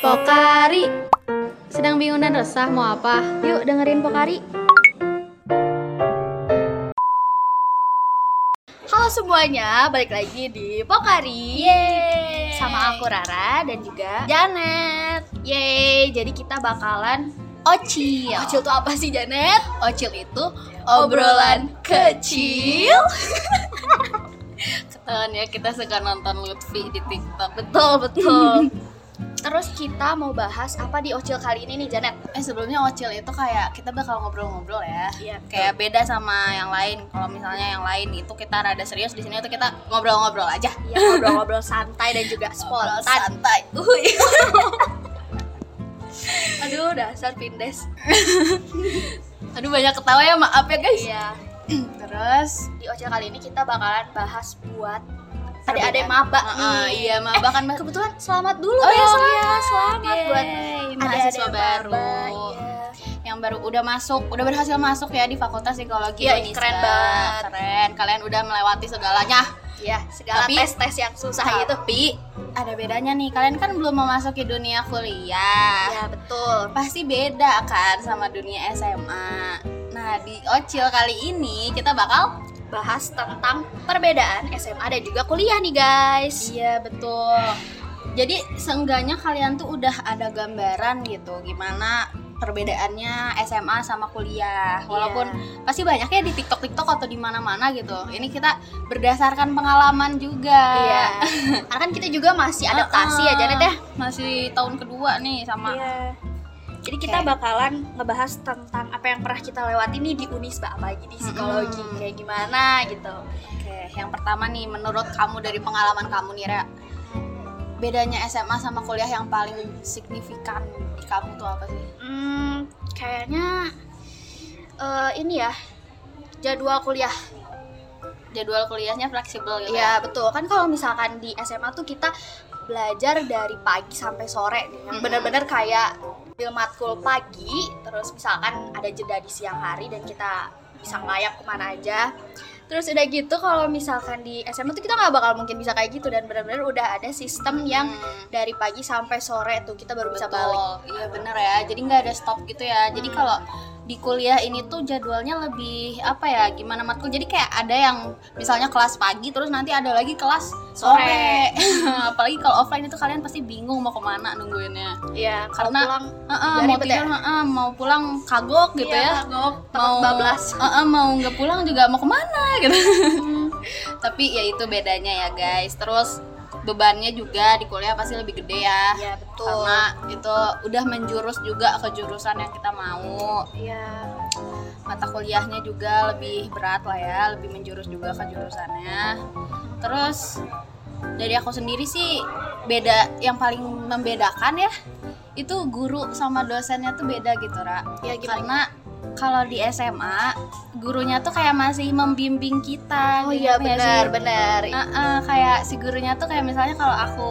Pokari. Sedang bingung dan resah mau apa? Yuk dengerin Pokari. Halo semuanya, balik lagi di Pokari. Yeay. Sama aku Rara dan juga Janet. Yeay, jadi kita bakalan Ocil. Ocil itu apa sih Janet? Ocil itu obrolan kecil. Ketahuan ya kita suka nonton Lutfi di TikTok. Betul, betul Terus kita mau bahas apa di Ocil kali ini nih Janet? Eh sebelumnya Ocil itu kayak kita bakal ngobrol-ngobrol ya. Iya, Kayak beda sama yang lain. Kalau misalnya yang lain itu kita rada serius di sini tuh kita ngobrol-ngobrol aja. Ya ngobrol-ngobrol santai dan juga Ngobrol spontan. santai. Uhuy. Aduh, dasar pindes. Aduh banyak ketawa ya maaf ya guys. Iya. Terus Di Ocil kali ini kita bakalan bahas buat Perbedaan. adik-adik maba Heeh, nih. Iya maba kan Eh, kebetulan selamat dulu Oh ya iya, selamat selamat buat Yeay, adik-adik mahasiswa maba, baru iya. yang baru udah masuk, udah berhasil masuk ya di Fakultas Psikologi Iya, Unisba. keren banget. Keren, kalian udah melewati segalanya. Iya, segala Tapi- tes-tes yang susah itu. Tapi ada bedanya nih, kalian kan belum memasuki dunia kuliah. Ya, betul. Pasti beda kan sama dunia SMA. Nah, di Ocil kali ini kita bakal Bahas tentang perbedaan SMA dan juga kuliah nih, guys. Iya, betul. Jadi seenggaknya kalian tuh udah ada gambaran gitu gimana perbedaannya SMA sama kuliah. Walaupun pasti banyak ya di TikTok TikTok atau di mana-mana gitu. Ini kita berdasarkan pengalaman juga. Iya. Karena kan kita juga masih adaptasi ya, Janet ya. Masih tahun kedua nih sama Iya. Jadi kita Oke. bakalan ngebahas tentang apa yang pernah kita lewati nih di Unisba apalagi di psikologi Mm-mm. kayak gimana gitu. Oke, yang pertama nih menurut kamu dari pengalaman kamu nih Ra, bedanya SMA sama kuliah yang paling signifikan di kamu tuh apa sih? Hmm, kayaknya eh, ini ya jadwal kuliah. Jadwal kuliahnya fleksibel gitu. Iya betul kan kalau misalkan di SMA tuh kita belajar dari pagi sampai sore yang Mm-mm. bener-bener kayak bil matkul pagi, terus misalkan ada jeda di siang hari dan kita bisa ngelayap ke mana aja. Terus udah gitu kalau misalkan di SMA tuh kita nggak bakal mungkin bisa kayak gitu dan bener-bener udah ada sistem yang Hmm. dari pagi sampai sore tuh kita baru bisa Betul. balik. Iya bener ya. Jadi nggak ada stop gitu ya. Jadi Hmm. kalau di kuliah ini tuh jadwalnya lebih apa ya? Gimana matkul? Jadi kayak ada yang misalnya kelas pagi terus nanti ada lagi kelas sore. Apalagi kalau offline itu kalian pasti bingung mau ke mana nungguinnya. Iya, kalau Karena- pulang Heeh, Udah mau ribet tidur, ya? heeh, mau pulang kagok gitu Iya, ya. kagok, mau bablas. heeh, mau nggak pulang juga mau ke mana gitu. Tapi ya itu bedanya ya guys. Terus bebannya juga di kuliah pasti lebih gede ya. Iya, betul. Karena itu udah menjurus juga ke jurusan yang kita mau. Iya. Mata kuliahnya juga lebih berat lah ya, lebih menjurus juga ke jurusannya. Terus dari aku sendiri sih beda yang paling membedakan ya itu guru sama dosennya tuh beda gitu Ra. Ya, gimana? Karena kalau di SMA gurunya tuh kayak masih membimbing kita. Oh gitu iya benar, benar. Heeh, kayak si gurunya tuh kayak misalnya kalau aku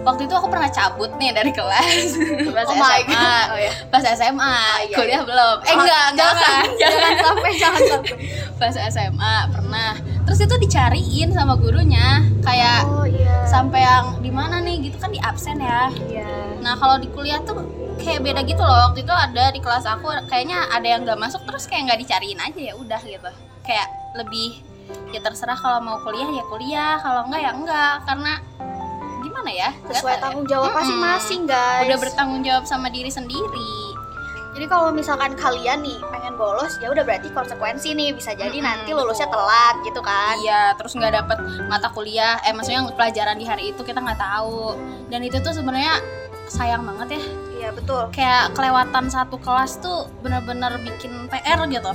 waktu itu aku pernah cabut nih dari kelas pas Oh my SMA God. Oh, iya. pas SMA iya, kuliah belum eh Oh, enggak enggak jangan, kan jangan sampai, jangan sampai. pas SMA pernah terus itu dicariin sama gurunya kayak Oh iya. sampai yang di mana nih gitu kan di absen ya Iya. nah kalau di kuliah tuh kayak beda gitu loh waktu itu ada di kelas aku kayaknya ada yang nggak masuk terus kayak nggak dicariin aja ya udah gitu kayak lebih ya terserah kalau mau kuliah ya kuliah kalau enggak ya enggak karena gimana ya Sesuai tahu ya. tanggung jawab masing-masing, guys. udah bertanggung jawab sama diri sendiri Jadi kalau misalkan kalian nih pengen bolos, ya udah berarti konsekuensi nih bisa jadi Mm-mm, nanti lulusnya betul. telat gitu kan. Iya, terus nggak dapet mata kuliah, eh maksudnya pelajaran di hari itu kita nggak tahu. Dan itu tuh sebenarnya sayang banget ya. Iya, betul. Kayak kelewatan satu kelas tuh bener-bener bikin PR gitu.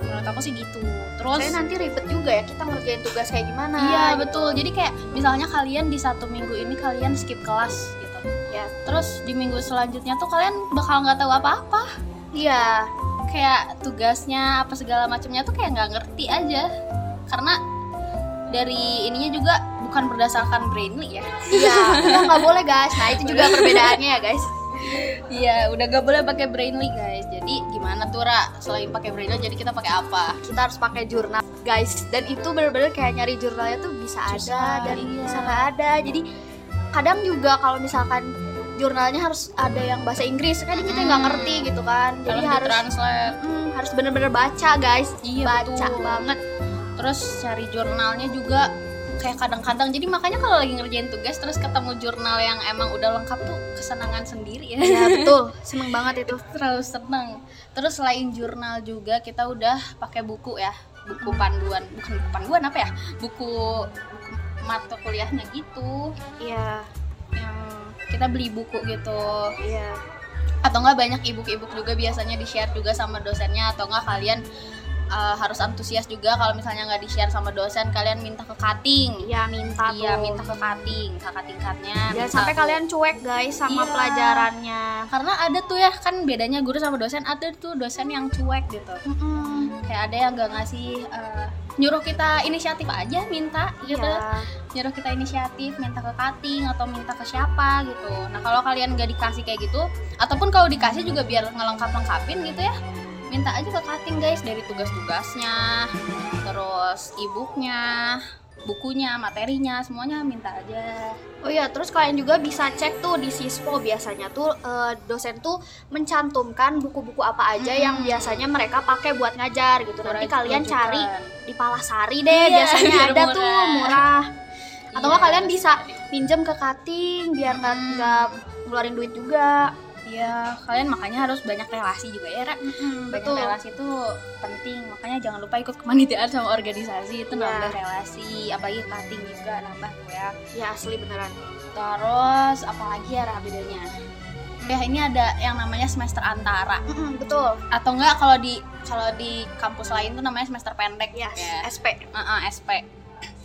Menurut aku sih gitu. Terus Soalnya nanti ribet juga ya kita ngerjain tugas kayak gimana. Iya gitu. betul. Jadi kayak misalnya kalian di satu minggu ini kalian skip kelas gitu. Ya. Terus di minggu selanjutnya tuh kalian bakal nggak tahu apa-apa. Iya. Kayak tugasnya apa segala macamnya tuh kayak nggak ngerti aja. Karena dari ininya juga bukan berdasarkan brainly ya. Iya, itu nggak boleh guys. Nah itu juga perbedaannya ya guys. Iya, udah gak boleh pakai brainly guys. Jadi gimana tuh Ra? Selain pakai brainly jadi kita pakai apa? Kita harus pakai jurnal guys. Dan itu bener-bener kayak nyari jurnalnya tuh bisa Susah, ada dan iya. bisa nggak ada. Jadi kadang juga kalau misalkan jurnalnya harus ada yang bahasa Inggris kan kita nggak Hmm. ngerti gitu kan jadi Harus harus ditranslate. Mm, harus bener-bener baca guys Iya, baca betul. banget terus cari jurnalnya juga kayak kadang-kadang. Jadi makanya kalau lagi ngerjain tugas terus ketemu jurnal yang emang udah lengkap tuh kesenangan sendiri. Ya ya betul. Seneng banget itu. Terlalu seneng. Terus selain jurnal juga kita udah pakai buku ya. Buku panduan. Bukan buku panduan apa ya? Buku buku mata kuliahnya gitu. Iya. Yang kita beli buku gitu. Iya. Atau enggak banyak ibu-ibu juga biasanya di share juga sama dosennya. Atau enggak kalian uh, harus antusias juga kalau misalnya nggak di share sama dosen kalian minta ke cutting iya minta iya minta ke cutting kakak tingkatnya jangan minta sampai tuh. kalian cuek guys sama Iya. pelajarannya karena ada tuh ya kan bedanya guru sama dosen ada tuh dosen yang cuek gitu Mm-mm. kayak ada yang nggak ngasih uh, nyuruh kita inisiatif aja minta gitu Iya. nyuruh kita inisiatif minta ke cutting atau minta ke siapa gitu nah kalau kalian nggak dikasih kayak gitu ataupun kalau dikasih juga biar ngelengkap lengkapin gitu ya minta aja ke cutting guys dari tugas-tugasnya terus e-booknya bukunya materinya semuanya minta aja Oh iya, terus kalian juga bisa cek tuh di Sispo biasanya tuh eh, dosen tuh mencantumkan buku-buku apa aja Hmm. yang biasanya mereka pakai buat ngajar gitu. Nanti kalian cari di Palasari deh, Iya, biasanya ada murah. tuh murah. Atau Iya, nggak kalian bisa pinjam ke cutting biar nggak Hmm. nggak ngeluarin duit juga. Iya, kalian makanya harus banyak relasi juga ya, Ra. Banyak betul. relasi itu penting, makanya jangan lupa ikut kepanitiaan sama organisasi itu Iya. nambah relasi, apalagi cutting juga nambah ya. Ya asli beneran. Terus apalagi ya Ra bedanya? Ya ini ada yang namanya semester antara Mm-mm, betul. atau enggak kalau di kalau di kampus lain tuh namanya semester pendek Ya, ya. SP. Heeh, SP.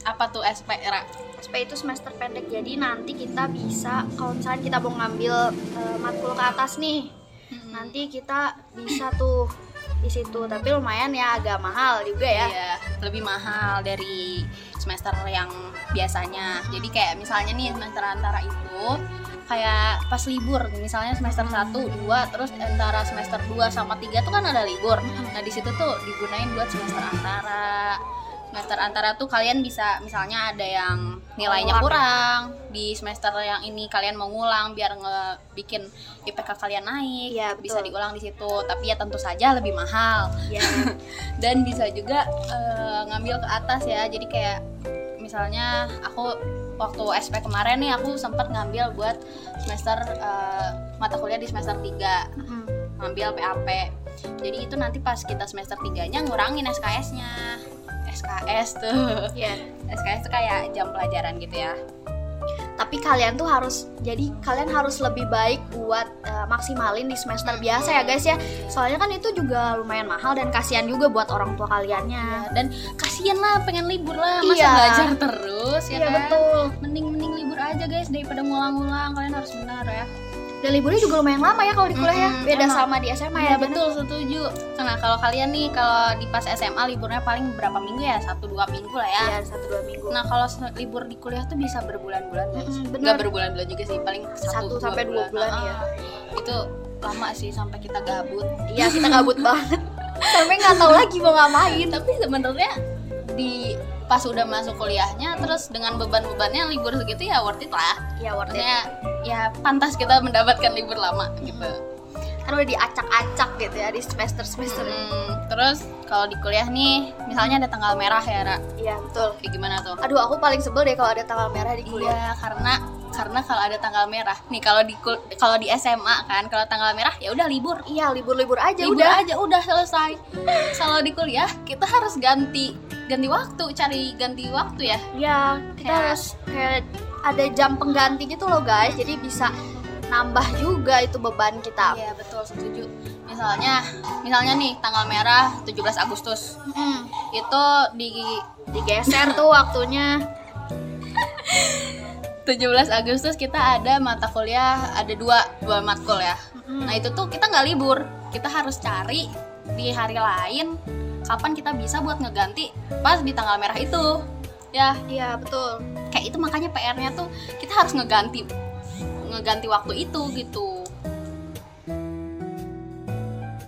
Apa tuh SP, Ra? SP itu semester pendek. Jadi nanti kita bisa kalau misalnya kita mau ngambil eh, matkul ke atas nih, nanti kita bisa tuh di situ tapi lumayan ya agak mahal juga ya Iya, lebih mahal dari semester yang biasanya. Jadi kayak misalnya nih semester antara itu kayak pas libur, misalnya semester 1, 2, terus antara semester 2 sama 3 tuh kan ada libur. Nah, di situ tuh digunain buat semester antara. Semester antara tuh kalian bisa misalnya ada yang nilainya ya? kurang di semester yang ini kalian mau ngulang biar ngebikin IPK kalian naik, Iya, bisa diulang di situ. Tapi ya tentu saja lebih mahal. Ya dan bisa juga eh, ngambil ke atas ya. Jadi kayak misalnya aku waktu SP kemarin nih aku sempat ngambil buat semester eh, mata kuliah di semester 3 Mm-mm. ngambil PAP jadi itu nanti pas kita semester 3 nya ngurangin SKS nya SKS tuh. Ya SKS tuh kayak jam pelajaran gitu ya. Tapi kalian tuh harus jadi kalian harus lebih baik buat eh, maksimalin di semester biasa ya guys ya. Soalnya kan itu juga lumayan mahal dan kasihan juga buat orang tua kaliannya. Dan kasihan lah pengen libur lah. Masa Iya. belajar terus ya iya kan? betul. Mending mending libur aja guys daripada ngulang-ngulang. Kalian harus benar ya dan liburnya juga lumayan lama ya kalau di kuliah ya Mm-mm, beda emang. sama di SMA ya Iya Gana? betul setuju. Nah kalau kalian nih kalau di pas SMA liburnya paling berapa minggu ya satu dua minggu lah ya. Iya, satu dua minggu Nah kalau libur di kuliah tuh bisa berbulan-bulan. guys. Mm-mm, bener. Nggak berbulan-bulan juga sih paling satu, Satu sampai dua bulan, Ah, ya. Itu lama sih sampai kita gabut. iya kita gabut banget sampai nggak tahu lagi mau ngapain Tapi sebenarnya di pas udah masuk kuliahnya terus dengan beban-bebannya libur segitu ya worth it lah. ya worth it Maksudnya ya pantas kita mendapatkan libur lama gitu. kan udah diacak-acak gitu ya di semester semester Hmm, terus kalau di kuliah nih, misalnya ada tanggal merah ya, Ra. iya betul Kayak gimana tuh? aduh aku paling sebel deh kalau ada tanggal merah di kuliah Iya, karena karena kalau ada tanggal merah, nih kalau di kalau di SMA kan, kalau tanggal merah ya udah libur. iya libur-libur aja libur udah aja udah selesai. kalau di kuliah kita harus ganti ganti waktu, cari ganti waktu ya. Iya, kita Kayak- harus kayak ada jam pengganti gitu loh guys, jadi bisa nambah juga itu beban kita. Iya, betul, setuju. Misalnya, misalnya nih tanggal merah 17 Agustus. Mm, Itu di digeser tuh waktunya. 17 Agustus kita ada mata kuliah ada dua dua matkul ya. Mm, Nah itu tuh kita nggak libur, kita harus cari di hari lain kapan kita bisa buat ngeganti pas di tanggal merah itu. Ya Iya betul. kayak itu makanya PR-nya tuh kita harus ngeganti ngeganti waktu itu gitu.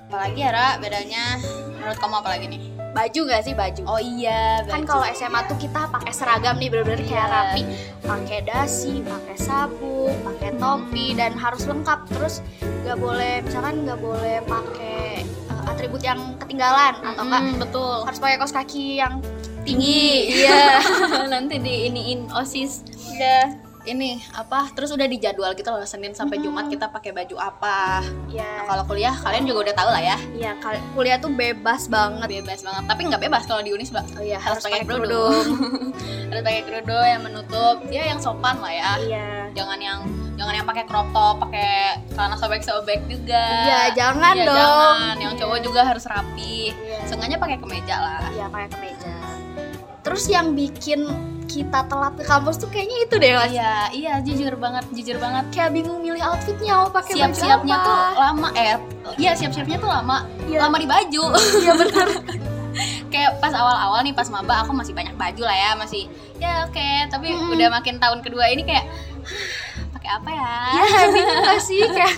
Apalagi ya Ra, bedanya menurut kamu apa lagi nih? baju nggak sih baju oh iya kan baju. kalau SMA tuh kita pakai seragam nih bener-bener kayak Iya. rapi pakai dasi pakai sabuk pakai topi dan harus lengkap terus nggak boleh misalkan nggak boleh pakai atribut yang ketinggalan atau enggak? Mm, betul. Harus pakai kaos kaki yang tinggi. Iya. Nanti di iniin osis. Iya. Ini apa terus udah dijadwal gitu loh senin sampai Mm-mm. jumat kita pakai baju apa. Nah, iya kalau kuliah kalian juga udah tahu lah ya. Iya kal- kuliah tuh bebas banget. Bebas banget tapi nggak bebas kalau di unis mbak. Oh iya harus pakai kerudung. Harus pakai kerudung yang menutup. Ya yang sopan lah ya. Iya. Jangan yang jangan yang pakai crop top pakai celana sobek-sobek juga. Iya jangan Iya, dong. jangan. Yang cowok juga harus rapi. Iya. seenggaknya pakai kemeja lah. Iya pakai kemeja. Terus yang bikin kita telat ke kampus tuh kayaknya itu deh mas. Iya iya jujur banget jujur banget. Kayak bingung milih outfitnya mau pakai baju siap-siapnya apa. tuh lama eh iya siap-siapnya tuh lama. Iya. lama di baju. Iya bener kayak pas awal-awal nih pas maba aku masih banyak baju lah ya masih ya oke. Tapi Mm-mm. udah makin tahun kedua ini kayak pakai apa ya? Iya bingung gak sih? Kayak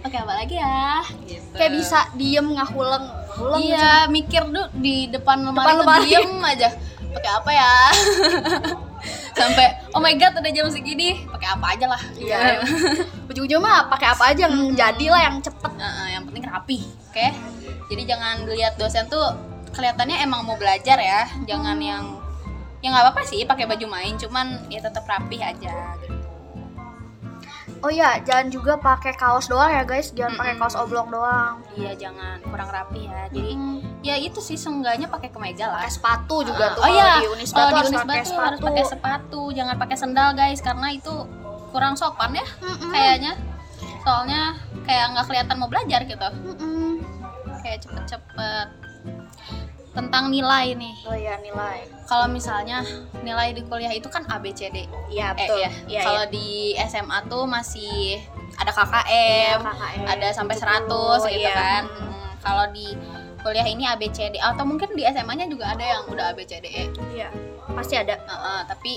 pakai apa lagi ya? Gitu. kayak bisa diem ngahuleng ngahuleng iya mikir tuh di depan lemari Depan lemari. diem aja. Pakai apa ya? Sampai oh my god udah jam segini. Pakai apa aja lah. Iya. ujung-ujung mah pakai apa aja yang jadi lah yang cepet. Heeh, yang penting rapi oke? Jadi jangan dilihat dosen tuh kelihatannya emang mau belajar ya. Jangan yang ya nggak apa-apa sih pakai baju main cuman ya tetap rapi aja gitu oh iya jangan juga pakai kaos doang ya guys. Jangan pakai Mm-mm. kaos oblong doang. Iya jangan. Kurang rapi ya. Jadi Hmm, ya itu sih seenggaknya pakai kemeja lah. Pakai sepatu juga Ah, tuh oh iya. di Unisba tuh di harus Unisba pakai sepatu harus pakai sepatu. Jangan pakai sendal guys karena itu kurang sopan ya Mm-mm. kayaknya. Soalnya kayak nggak kelihatan mau belajar gitu. Mm-mm. kayak cepet-cepet tentang nilai nih. Oh iya nilai. Kalau misalnya nilai di kuliah itu kan ABCD iya eh betul. iya. Iya kalau iya. di SMA tuh masih ada KKM KKM, ada sampai 70, 100 gitu iya. kan. Hmm, kalau di kuliah ini ABCD atau mungkin di SMA-nya juga ada yang udah ABCDE iya pasti ada. Heeh, tapi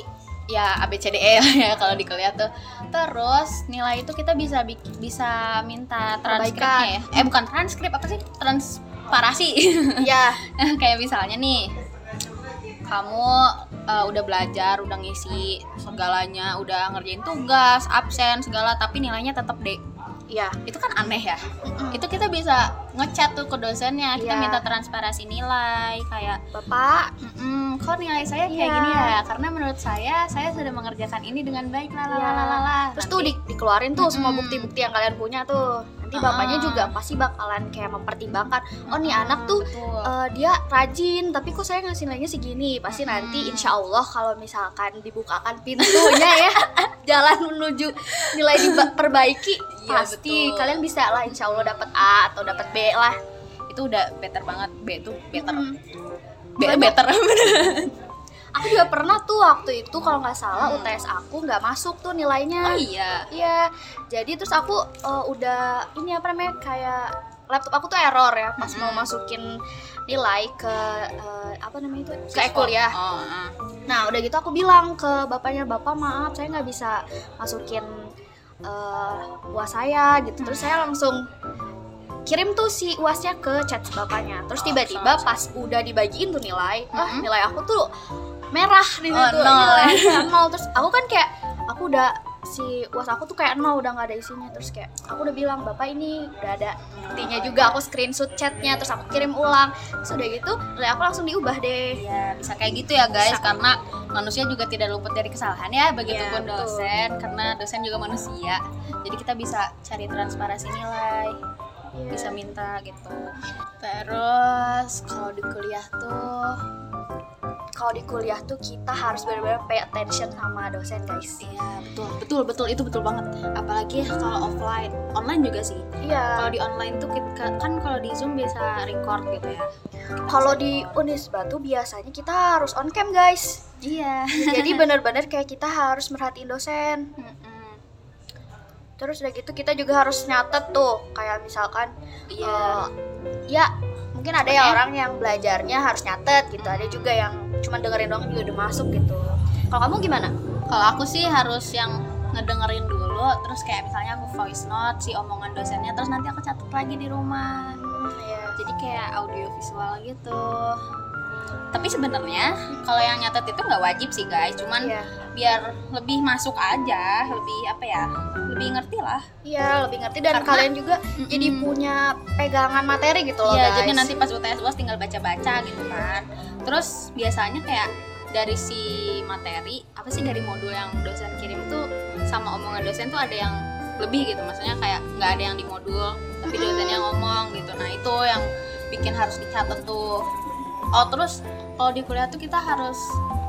ya ABCDE lah ya kalau di kuliah tuh. Terus nilai itu kita bisa bisa minta transkripnya ya. Eh bukan transkrip apa sih transparasi iya. Kayak misalnya nih kamu uh, udah belajar udah ngisi segalanya udah ngerjain tugas absen segala tapi nilainya tetap D. Iya. Itu kan aneh ya. Mm-mm. itu kita bisa ngechat tuh ke dosennya kita Iya. minta transparasi nilai kayak bapak "Mm, kok nilai saya kayak Iya. gini ya karena menurut saya saya sudah mengerjakan ini dengan baik lah Iya. terus tuh di- dikeluarin tuh semua Mm-mm. bukti-bukti yang kalian punya tuh nanti Ah. bapaknya juga pasti bakalan kayak mempertimbangkan oh nih anak tuh betul. eh, dia rajin tapi kok saya ngasih nilainya segini pasti Mm-mm. nanti insya Allah kalau misalkan dibukakan pintunya ya jalan menuju nilai diperbaiki Iya, pasti betul. kalian bisa lah insya Allah dapat A atau dapat B lah itu udah better banget B tuh better Mm. B better aku juga pernah tuh waktu itu kalau nggak salah Hmm. UTS aku nggak masuk tuh nilainya oh iya Iya, jadi terus aku eh, udah ini apa namanya kayak laptop aku tuh error ya pas mau Mm-mm. masukin nilai ke eh, apa namanya itu ke Siswa. ekul ya. oh, ah. Nah udah gitu aku bilang ke bapaknya bapak maaf saya nggak bisa masukin eh, uas saya gitu. Terus saya langsung kirim tuh si uasnya ke chat bapaknya. Terus Oh, tiba-tiba pas udah dibagiin tuh nilai, ah Mm-mm. nilai aku tuh merah di Oh, situ. nol. Iya, nol. Terus aku kan kayak aku udah si uas aku tuh kayak nol udah nggak ada isinya terus kayak aku udah bilang bapak ini udah ada buktinya juga aku screenshot chatnya terus aku kirim ulang terus udah gitu nilai aku langsung diubah deh Iya, bisa kayak gitu ya guys, Bisa. karena manusia juga tidak luput dari kesalahan ya, begitupun betul. dosen, karena dosen juga manusia. Jadi kita bisa cari transparansi nilai, bisa minta gitu. Terus kalau di kuliah tuh, kalau di kuliah tuh kita harus benar-benar pay attention sama dosen guys iya betul, betul, betul itu betul banget. Apalagi kalau offline, online juga sih. iya Kalau di online tuh kita, kan kalau di zoom bisa record gitu ya. kalau di Unisba tuh biasanya kita harus on cam guys Iya. jadi benar-benar kayak kita harus merhatiin dosen terus udah gitu kita juga harus nyatet tuh kayak misalkan Iya. eh, ya mungkin ada ya orang yang belajarnya harus nyatet gitu ada juga yang cuma dengerin doang juga udah masuk gitu kalau kamu gimana Kalau aku sih harus yang ngedengerin dulu, terus kayak misalnya aku voice note si omongan dosennya, terus nanti aku catat lagi di rumah. Iya. Jadi kayak audio visual gitu. Tapi sebenarnya kalau yang nyatet itu nggak wajib sih guys cuman Iya. biar lebih masuk aja lebih apa ya lebih ngerti lah Iya, lebih ngerti dan Karena- kalian juga jadi punya pegangan materi gitu loh, Iya, guys. jadi nanti pas UTS UAS tinggal baca-baca gitu kan. Terus biasanya kayak dari si materi apa sih dari modul yang dosen kirim tuh sama omongan dosen tuh ada yang lebih gitu. Maksudnya kayak nggak ada yang di modul tapi dosennya ngomong gitu. Nah, itu yang bikin harus dicatat tuh. Oh, terus kalau di kuliah tuh kita harus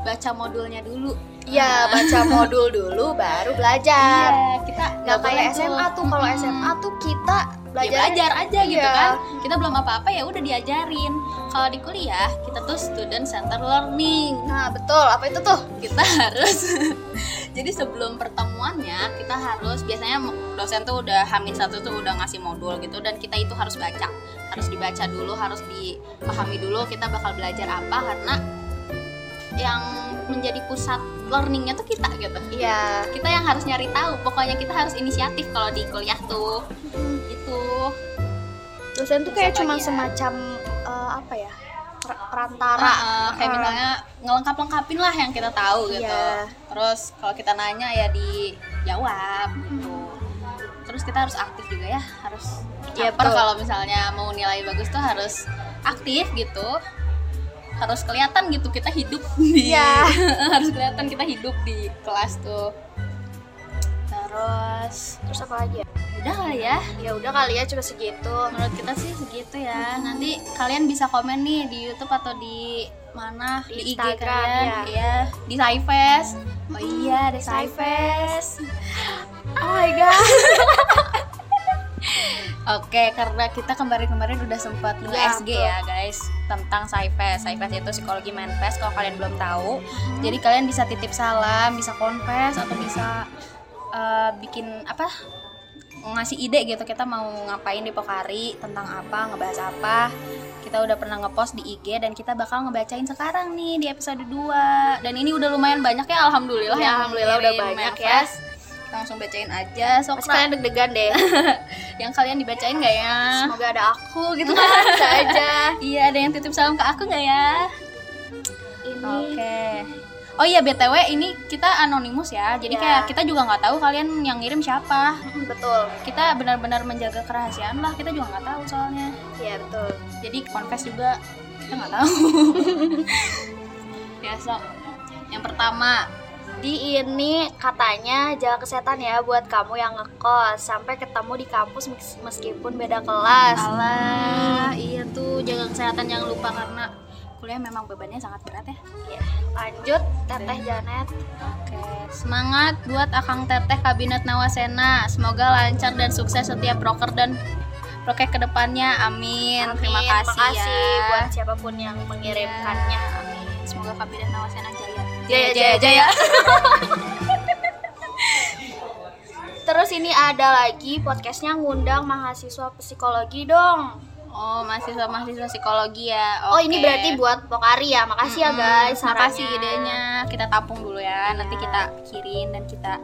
baca modulnya dulu. Iya, baca modul dulu baru belajar. Iya, kita Nggak kayak boleh SMA tuh. Kalau. SMA tuh kita ya belajar belajar aja gitu Iya. kan kita belum apa-apa ya udah diajarin kalau di kuliah kita tuh student center learning Nah, betul. Apa itu tuh? kita harus jadi sebelum pertemuannya kita harus biasanya dosen tuh udah hamin satu tuh udah ngasih modul gitu dan kita itu harus baca harus dibaca dulu harus dipahami dulu kita bakal belajar apa karena yang menjadi pusat learningnya tuh kita gitu Iya. kita yang harus nyari tahu pokoknya kita harus inisiatif kalau di kuliah tuh gitu Dosen tuh kayak cuma ya? semacam eh, apa ya? per- perantara. Heeh, kayak Heeh. misalnya ngelengkap-lengkapin lah yang kita tahu gitu. Iya. Terus kalau kita nanya ya dijawab gitu. Terus kita harus aktif juga ya, harus caper betul. kalau misalnya mau nilai bagus tuh harus aktif gitu. Harus kelihatan gitu kita hidup di Iya. harus kelihatan kita hidup di kelas tuh. Terus Terus apa lagi ya? udah kali ya. Ya udah kali ya cuma segitu. Menurut kita sih segitu ya. Nanti kalian bisa komen nih di YouTube atau di mana Di di, IG Instagram, kalian, ya. iya, di Saifes. Oh iya, di Saifes. Oh my god. Oke, karena kita kemarin-kemarin udah sempat nge-SG betul. ya guys tentang Saifes. Saifes itu psikologi manifest kalau kalian belum tahu. Jadi kalian bisa titip salam, bisa confess atau bisa eh, bikin apa? ngasih ide gitu kita mau ngapain di Pokari tentang apa, ngebahas apa. Kita udah pernah ngepost di IG dan kita bakal ngebacain sekarang nih di episode 2. Dan ini udah lumayan banyak ya alhamdulillah Ya, yang alhamdulillah udah banyak ya. Kita langsung bacain aja. Ra. kalian deg-degan deh. yang kalian dibacain gak ya? Semoga ada aku gitu kan bisa aja. Iya, ada yang titip salam ke aku nggak ya? Ini Oke. Oh iya btw ini kita anonimus ya, jadi Ya. kayak kita juga nggak tahu kalian yang ngirim siapa. Betul. Kita benar-benar menjaga kerahasiaan lah, kita juga nggak tahu soalnya. Iya, betul. Jadi confess juga kita nggak tahu. ya so, yang pertama Di ini katanya jaga kesehatan ya buat kamu yang ngekos sampai ketemu di kampus mes- meskipun beda kelas. Allah, iya tuh jaga kesehatan jangan lupa karena kuliah memang bebannya sangat berat ya. Ya, lanjut Teteh Janet. Oke, semangat buat Akang Teteh Kabinet Nawasena. Semoga lancar dan sukses setiap broker dan proker ke depannya. Amin. Terima Amin, kasih, makasih ya. buat siapa pun yang mengirimkannya. Ya, Amin. Semoga Kabinet Nawasena jaya. Jaya, jaya, jaya. Terus ini ada lagi podcastnya ngundang mahasiswa psikologi dong. Oh, mahasiswa-mahasiswa psikologi ya. Oh ini berarti buat Pokari ya. Makasih ya Mm-mm, guys. Makasih sarannya. idenya. Kita tampung dulu ya. Nanti kita kirim dan kita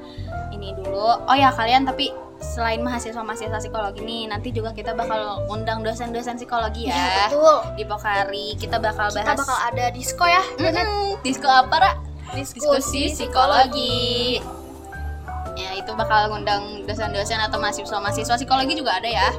ini dulu. Oh ya kalian tapi selain mahasiswa-mahasiswa psikologi nih, nanti juga kita bakal undang dosen-dosen psikologi Iya ya. betul. Di Pokari kita bakal Kita bahas bakal ada disco ya. Mm-mm, Disko apa, Ra? Diskusi psikologi. Ya, itu bakal ngundang dosen-dosen atau mahasiswa-mahasiswa psikologi juga ada ya.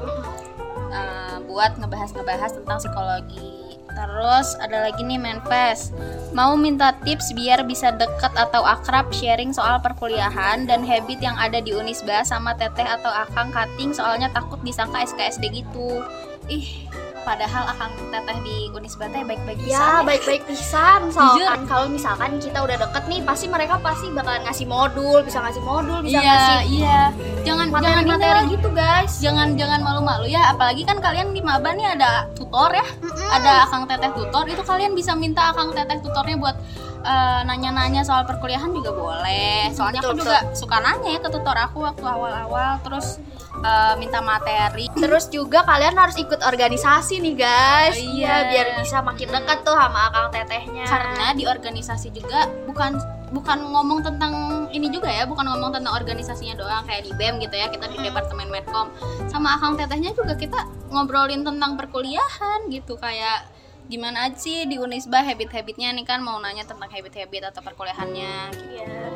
Eh, buat ngebahas-ngebahas tentang psikologi. Terus ada lagi nih Manfest. Mau minta tips biar bisa deket atau akrab sharing soal perkuliahan dan habit yang ada di Unisba sama Teteh atau Akang Kating soalnya takut disangka SKSD gitu. Ih, padahal Akang Teteh di Unisba teh baik-baik Ya pisan baik-baik pisan. Soalnya kalau misalkan kita udah deket nih pasti mereka pasti bakalan ngasih modul bisa ngasih modul bisa iya, ngasih iya. Jangan jangan ini materi-materi lah. gitu guys. Jangan jangan malu-malu ya. Apalagi kan kalian di maba nih ada tutor ya. Ada akang teteh tutor. Itu kalian bisa minta akang teteh tutornya buat eh, nanya-nanya soal perkuliahan juga boleh. Soalnya Betul, aku juga suka nanya ya ke tutor aku waktu awal-awal. Terus eh, minta materi Terus juga kalian harus ikut organisasi nih guys Oh, Iya iya. biar bisa makin dekat tuh sama akang tetehnya karena di organisasi juga bukan bukan ngomong tentang ini juga ya bukan ngomong tentang organisasinya doang kayak di BEM gitu ya kita di Hmm. departemen medcom sama akang tetehnya juga kita ngobrolin tentang perkuliahan gitu kayak gimana aja sih di Unisba habit-habitnya nih kan mau nanya tentang habit-habit atau perkuliahannya gitu. Iya.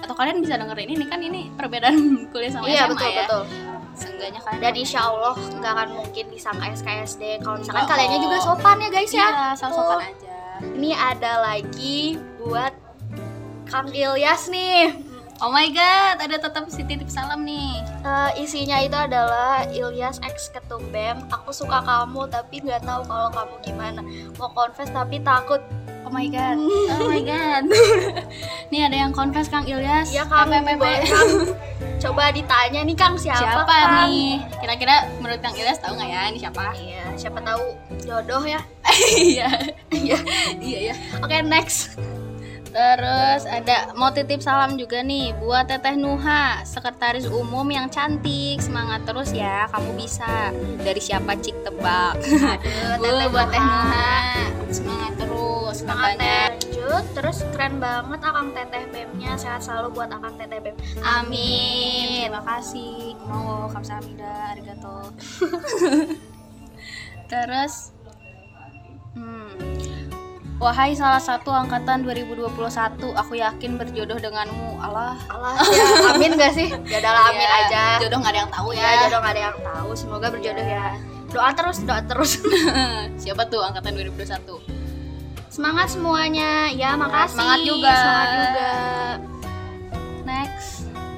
Atau kalian bisa dengerin ini kan ini perbedaan kuliah sama Iya SMA betul ya. betul. Seenggaknya kalian Dan insya Allah nggak akan mungkin disangka SKSD. Kalau misalkan Enggak kaliannya juga sopan ya guys Iya, ya. Tuh. sopan aja. Ini ada lagi buat Kang Ilyas nih. Oh my god, ada tetap si titip salam nih. Eh, isinya itu adalah Ilyas ex ketum BEM. Aku suka kamu tapi nggak tahu kalau kamu gimana. Mau confess tapi takut. Oh my god. Oh my god. nih ada yang confess Kang Ilyas. Ya Kang, Kang. Coba ditanya nih Kang siapa, Siapa Kang? nih? Kira-kira menurut Kang Ilyas tahu nggak ya ini siapa? Iya, siapa tahu jodoh ya. Iya. Iya. Iya ya. Oke, next. Terus ada mau titip salam juga nih buat Teteh Nuha, sekretaris umum yang cantik. Semangat terus ya, kamu bisa. Dari siapa Cik tebak? Teteh Bu, buat Teh Nuha. Nuha. Semangat terus Semangat katanya. lanjut Terus keren banget Akang Teteh BEM-nya Sehat selalu buat Akang Teteh BEM Amin. Terima kasih. Mau kamsahamnida, arigato. Terus. Wahai salah satu angkatan 2021, aku yakin berjodoh denganmu. Allah. Allah ya amin gak sih? Ya adalah amin Ya, aja Jodoh nggak ada yang tahu Ya ya. jodoh gak ada yang tahu Semoga berjodoh ya Doa terus, doa terus Siapa tuh angkatan 2021? Semangat semuanya Ya makasih Semangat juga. Semangat juga Next.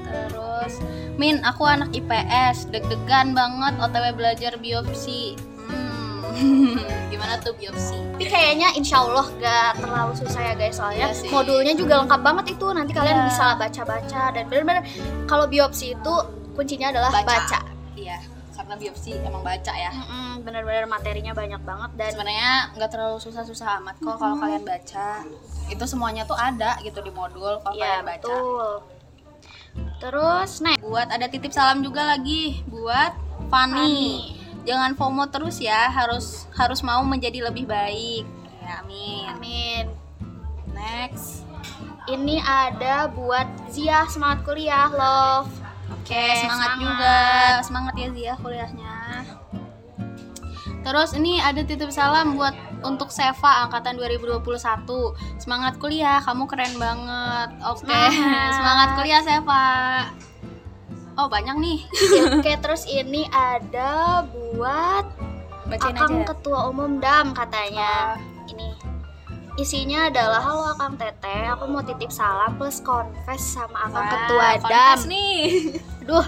Terus Min, aku anak IPS, deg-degan banget OTW belajar biopsi. Gimana tuh biopsi? Tapi kayaknya insya Allah gak terlalu susah ya guys Soalnya sih. modulnya juga lengkap banget itu Nanti kalian Iya. bisa baca-baca Dan bener-bener Kalau biopsi itu kuncinya adalah baca, Iya, karena biopsi emang baca ya. Mm-mm, Bener-bener materinya banyak banget Dan Sebenarnya nggak terlalu susah-susah amat kok kalau kalian baca. Itu semuanya tuh ada gitu di modul kalau Iya kalian baca. betul Terus next Buat ada titip salam juga lagi buat Fanny. Jangan FOMO terus ya, harus harus mau menjadi lebih baik. Ya, amin. Amin Next. Ini ada buat Zia semangat kuliah love Oke, semangat, juga. Semangat ya Zia kuliahnya. Terus ini ada titip salam buat untuk Seva angkatan 2021. Semangat kuliah, kamu keren banget. Oke, Semangat. semangat kuliah Seva. Oh, banyak nih. Oke terus ini ada buat Bacain Akang aja. Ketua Umum DAM katanya Oh. Ini isinya adalah Halo Akang Teteh, aku mau titip salam plus confess sama Akang Wah, Ketua DAM nih. Aduh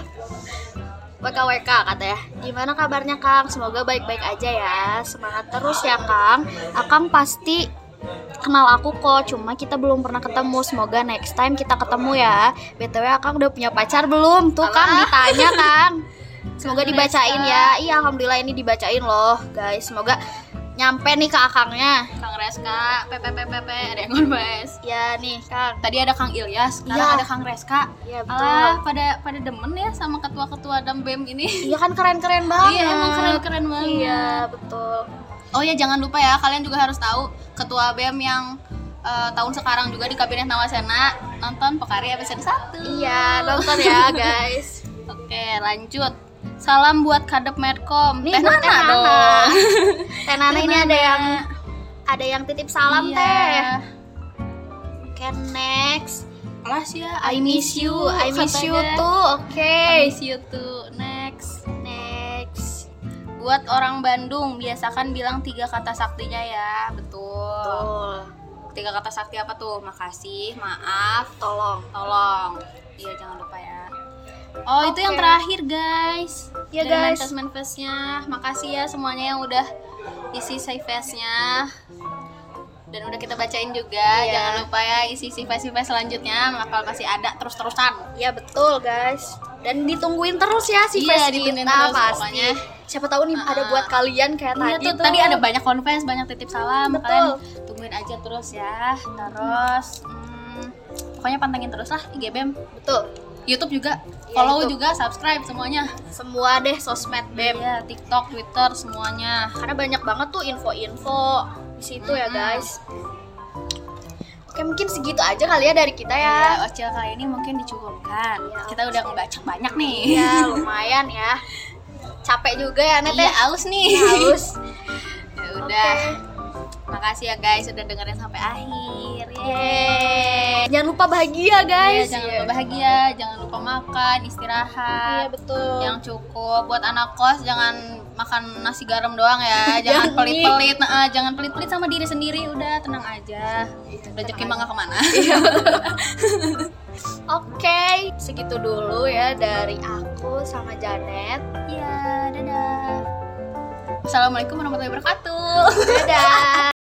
WKWK katanya Gimana kabarnya Kang? Semoga baik-baik aja ya Semangat terus ya Kang Akang pasti kenal aku kok Cuma kita belum pernah ketemu Semoga next time kita ketemu ya BTW Akang udah punya pacar belum? Tuh Kang Alah. ditanya Kang Semoga dibacain ya Iya Alhamdulillah ini dibacain loh guys Semoga nyampe nih ke akangnya Kang Reska, PPPPP, ada yang confess. Ya nih Kang Tadi ada Kang Ilyas, sekarang Iya. ada Kang Reska. Iya betul Alah, pada pada demen ya sama ketua-ketua DAM BEM ini. Iya kan keren-keren banget Iya, emang keren-keren banget. Iya betul Oh ya jangan lupa ya kalian juga harus tahu ketua BEM yang eh, tahun sekarang juga di kabinet Nawasena nonton Pekari episode 1 Iya nonton ya guys Oke lanjut Salam buat Kadep Medcom Nih, Teh Nana dong Teh Nana ini ada yang ada yang titip salam Iya. teh. Oke next. Kelas ya I miss you, I miss you too. Oke. I miss you too Next. Buat orang Bandung biasakan bilang tiga kata saktinya ya Betul Betul. Tiga kata sakti apa tuh? Makasih, maaf, Tolong. tolong Iya jangan lupa ya Oh itu yang terakhir guys Ya, Dari guys. manifest manifestnya Makasih ya semuanya yang udah isi save face-nya Dan udah kita bacain juga Iya. Jangan lupa ya isi face selanjutnya Bakal masih ada terus-terusan Ya betul guys. Dan ditungguin terus ya si Iya, face ditungguin kita pasti. pokoknya. Siapa tahu nih ada Ah. buat kalian kayak Iya tadi tuh, tadi ada banyak confess, banyak titip salam Betul. Kalian tungguin aja terus ya Terus hmm, Pokoknya pantengin terus lah IG BEM Betul. Youtube juga Iya, Follow YouTube. juga, subscribe semuanya Semua deh sosmed BEM. Iya, TikTok, Twitter, semuanya Karena banyak banget tuh info-info di situ ya Mm-mm. guys. Oke mungkin segitu aja kali ya dari kita ya. Ya, Ocil kali ini mungkin dicukupkan. Iya, Kita udah ngebaca banyak nih. Iya lumayan ya. Capek juga ya Net Iya, ya. aus nih. Haus. ya udah. Makasih ya guys udah dengerin sampai akhir. Yeay. Yeay. Jangan lupa bahagia Iya, guys. jangan lupa bahagia, jangan lupa makan, istirahat. Iya betul. yang cukup buat anak kos jangan makan nasi garam doang ya jangan Jangan pelit-pelit nah, jangan pelit-pelit sama diri sendiri udah tenang aja rezeki mah nggak ke mana Oke, segitu dulu ya dari aku sama Janet. iya dadah assalamualaikum warahmatullahi wabarakatuh Dadah.